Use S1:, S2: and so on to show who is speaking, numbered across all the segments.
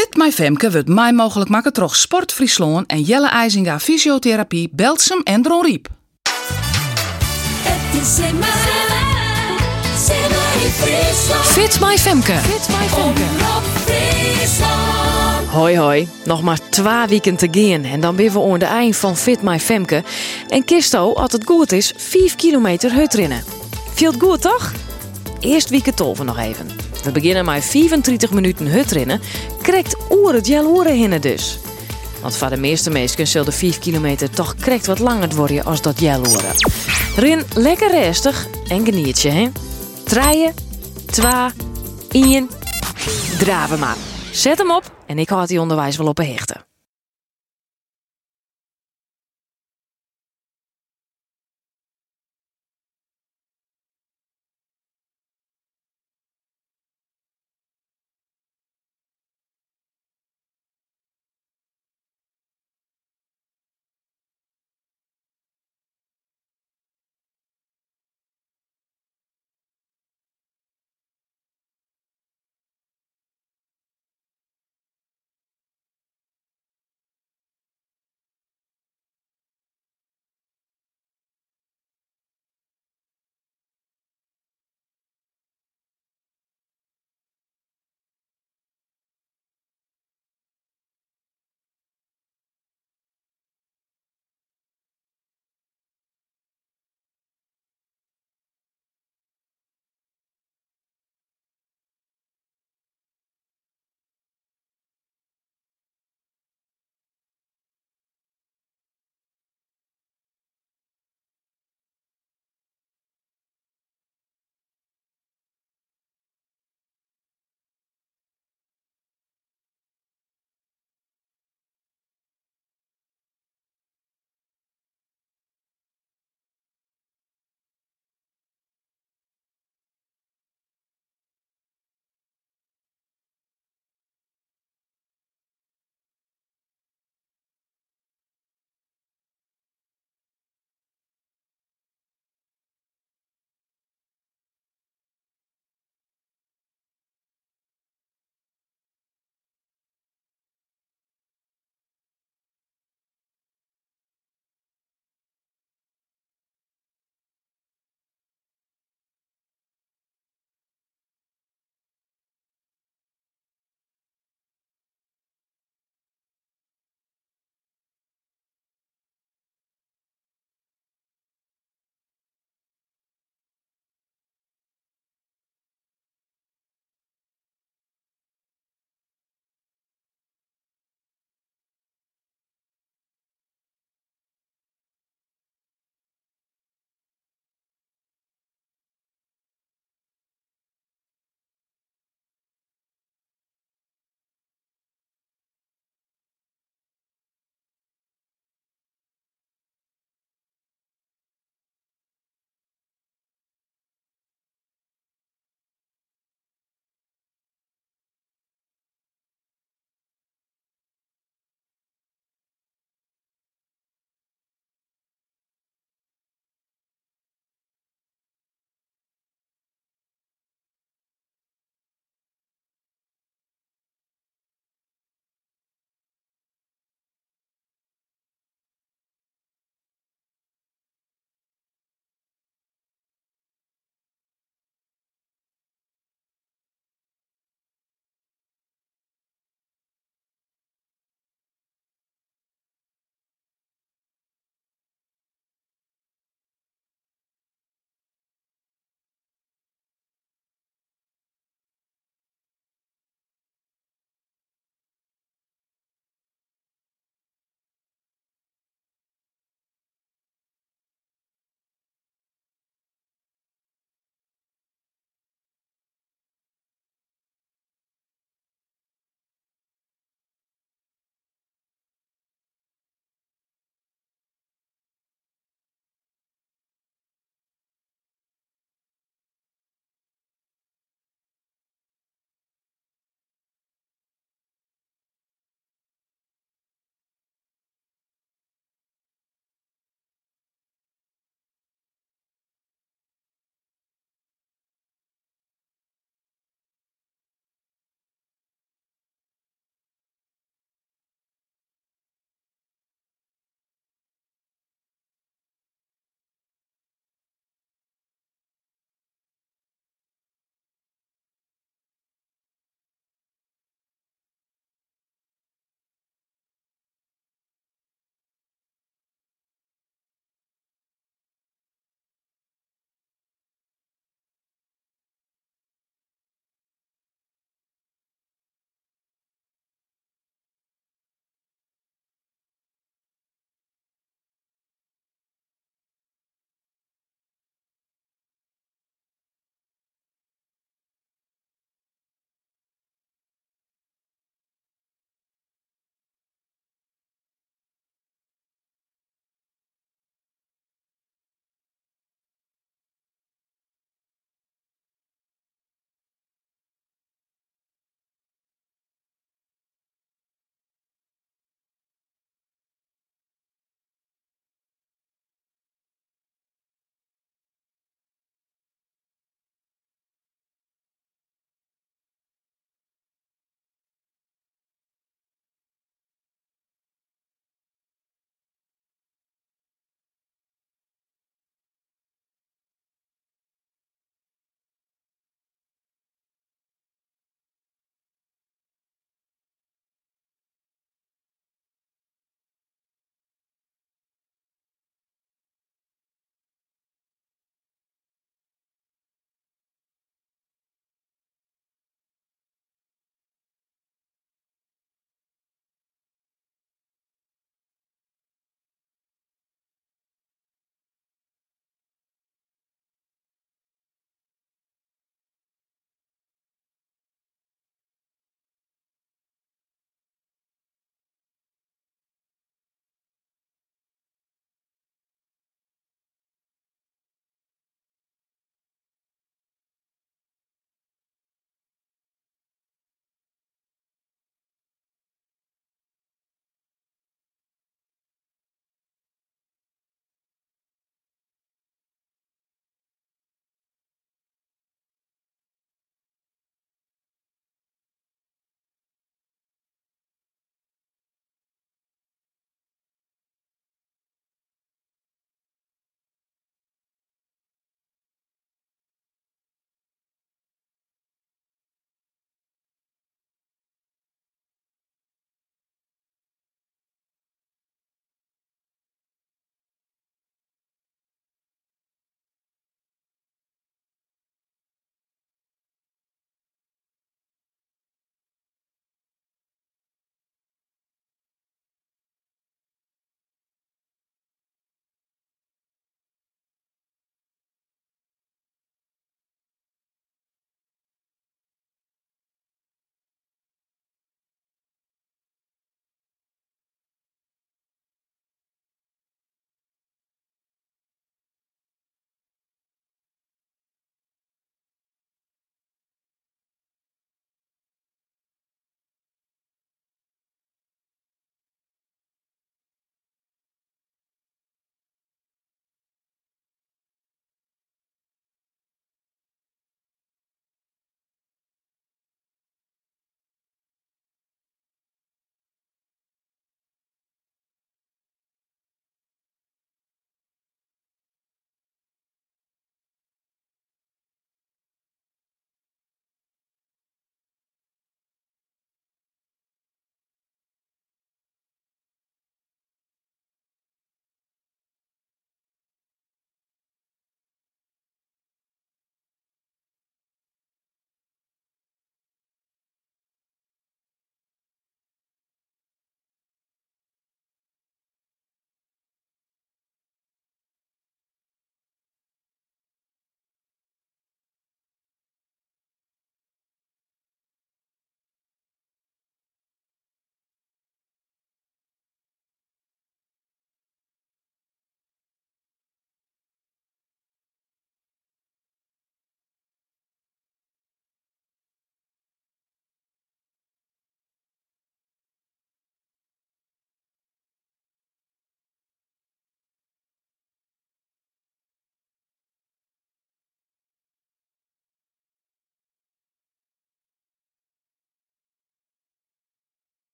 S1: Fit My Femke wordt mij mogelijk maken troch Sport Friesland en Jelle IJzinga Fysiotherapie, Belsum en Dron Riep.
S2: Fit My Femke. Fit My Femke. Hoi hoi, nog maar twee weken te gaan en dan ben we aan de eind van Fit My Femke. En Kisto, als het goed is, 5 kilometer hut rennen. Viel het goed toch? Eerst wieken tolven nog even. We beginnen met 35 minuten hut rennen. Krijgt oer het jaloeren hinnen dus. Want voor de meeste mensen zal de 5 kilometer toch krekt wat langer worden als dat jaloeren. Ren lekker rustig en geniet je, hè? Draaien, twee, één, draven maar. Zet hem op en ik houd die onderwijs wel op een hechten.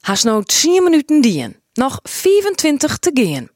S2: Haast nou 10 minuten dien. Nog 25 te gaan.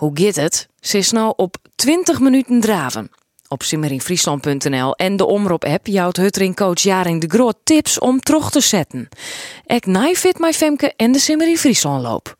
S2: Hoe gaat het? Ze is nou op 20 minuten draven. Op simmerinfriesland.nl en de Omroep-app jouwt Huttering-coach Jaring de Groot tips om terug te zetten. Ek naai fit my Femke en de Simmering Friesland loop.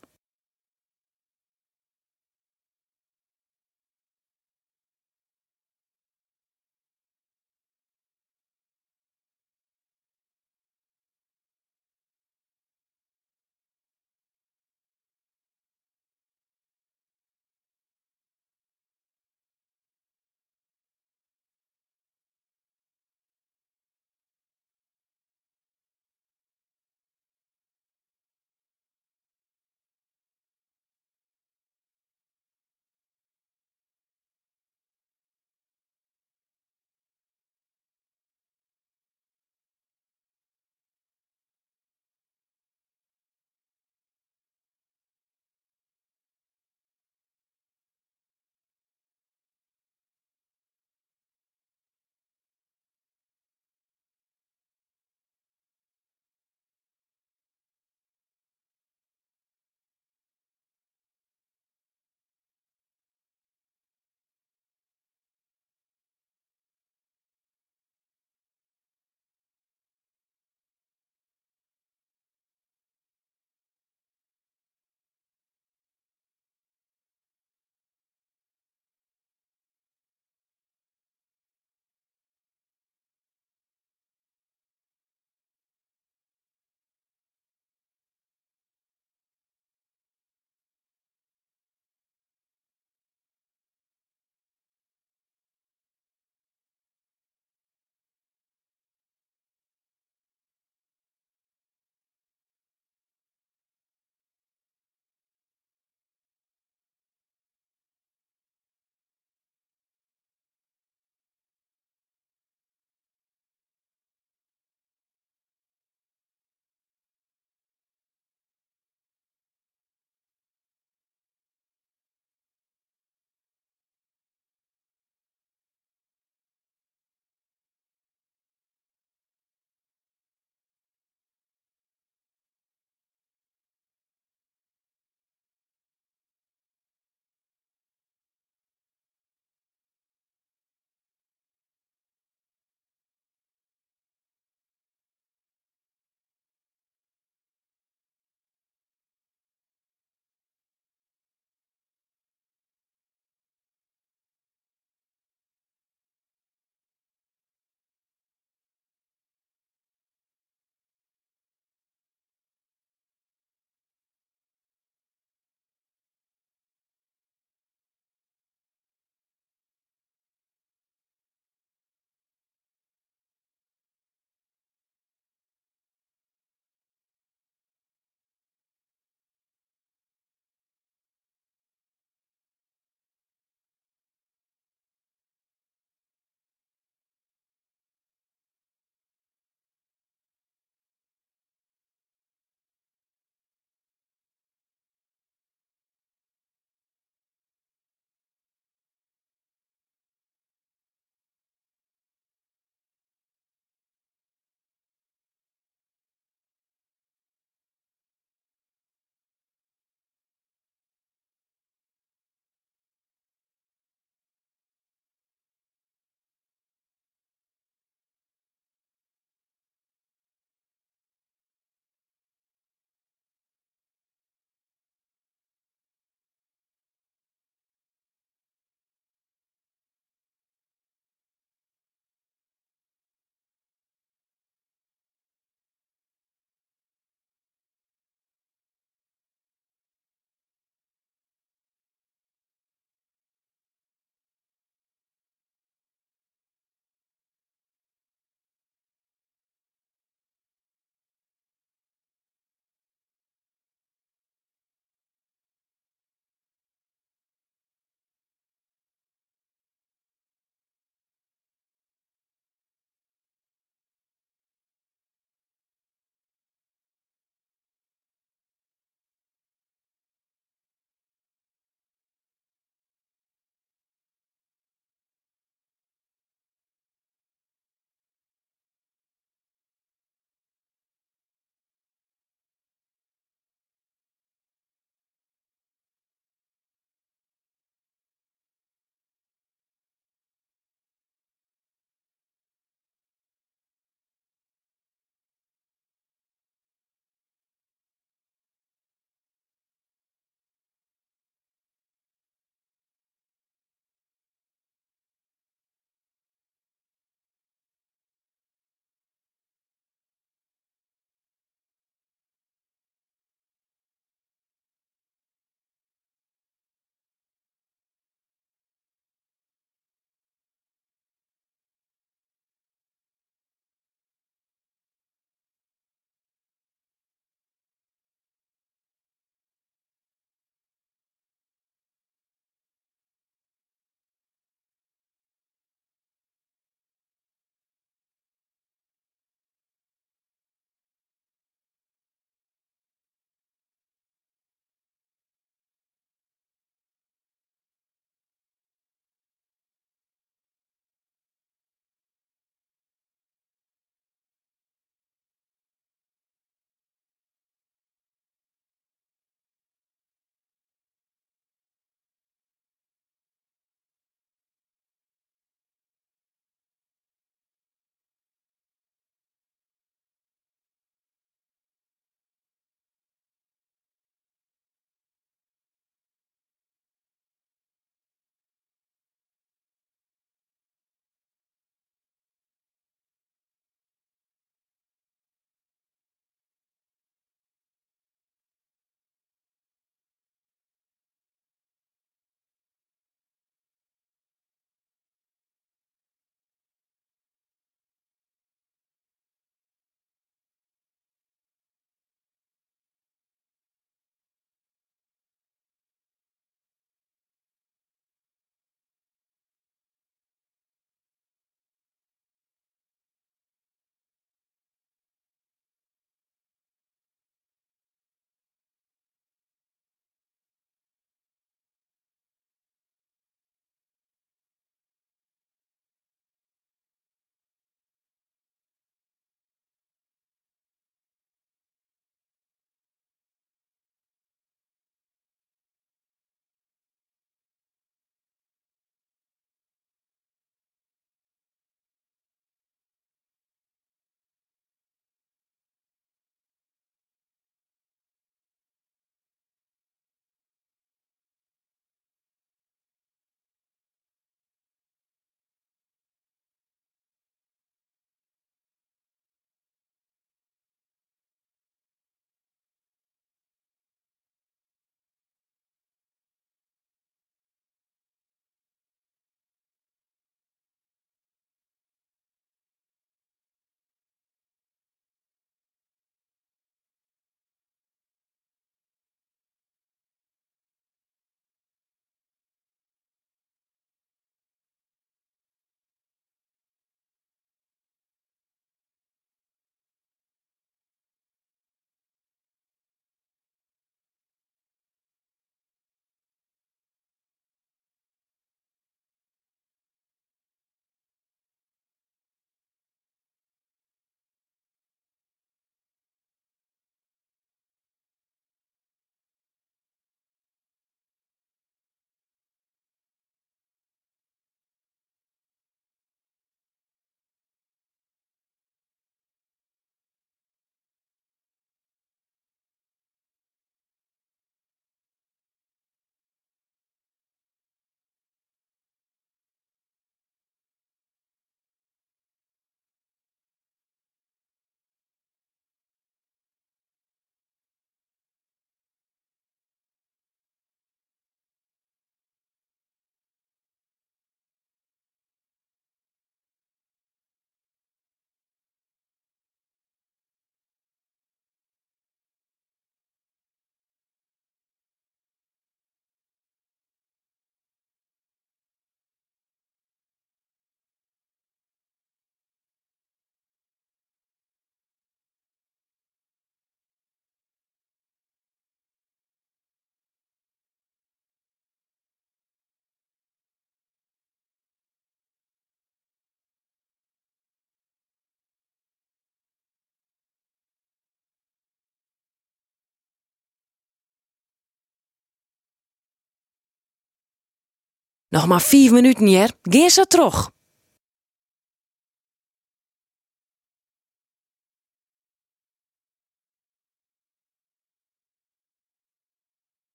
S2: Nog maar vijf minuten hier, geef ze terug.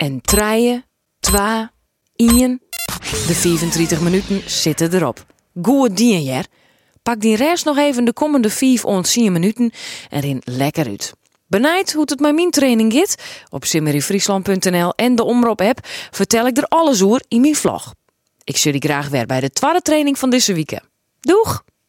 S2: En treien, twa, ien. De 35 minuten zitten erop. Goed dien, jer. Pak die rest nog even de komende 5 on 10 minuten en rin lekker uit. Benijd hoe het met mijn training gaat? Op simmeryfriesland.nl en de Omroep app vertel ik er alles over in mijn vlog. Ik zie je graag weer bij de tweede training van deze week. Doeg!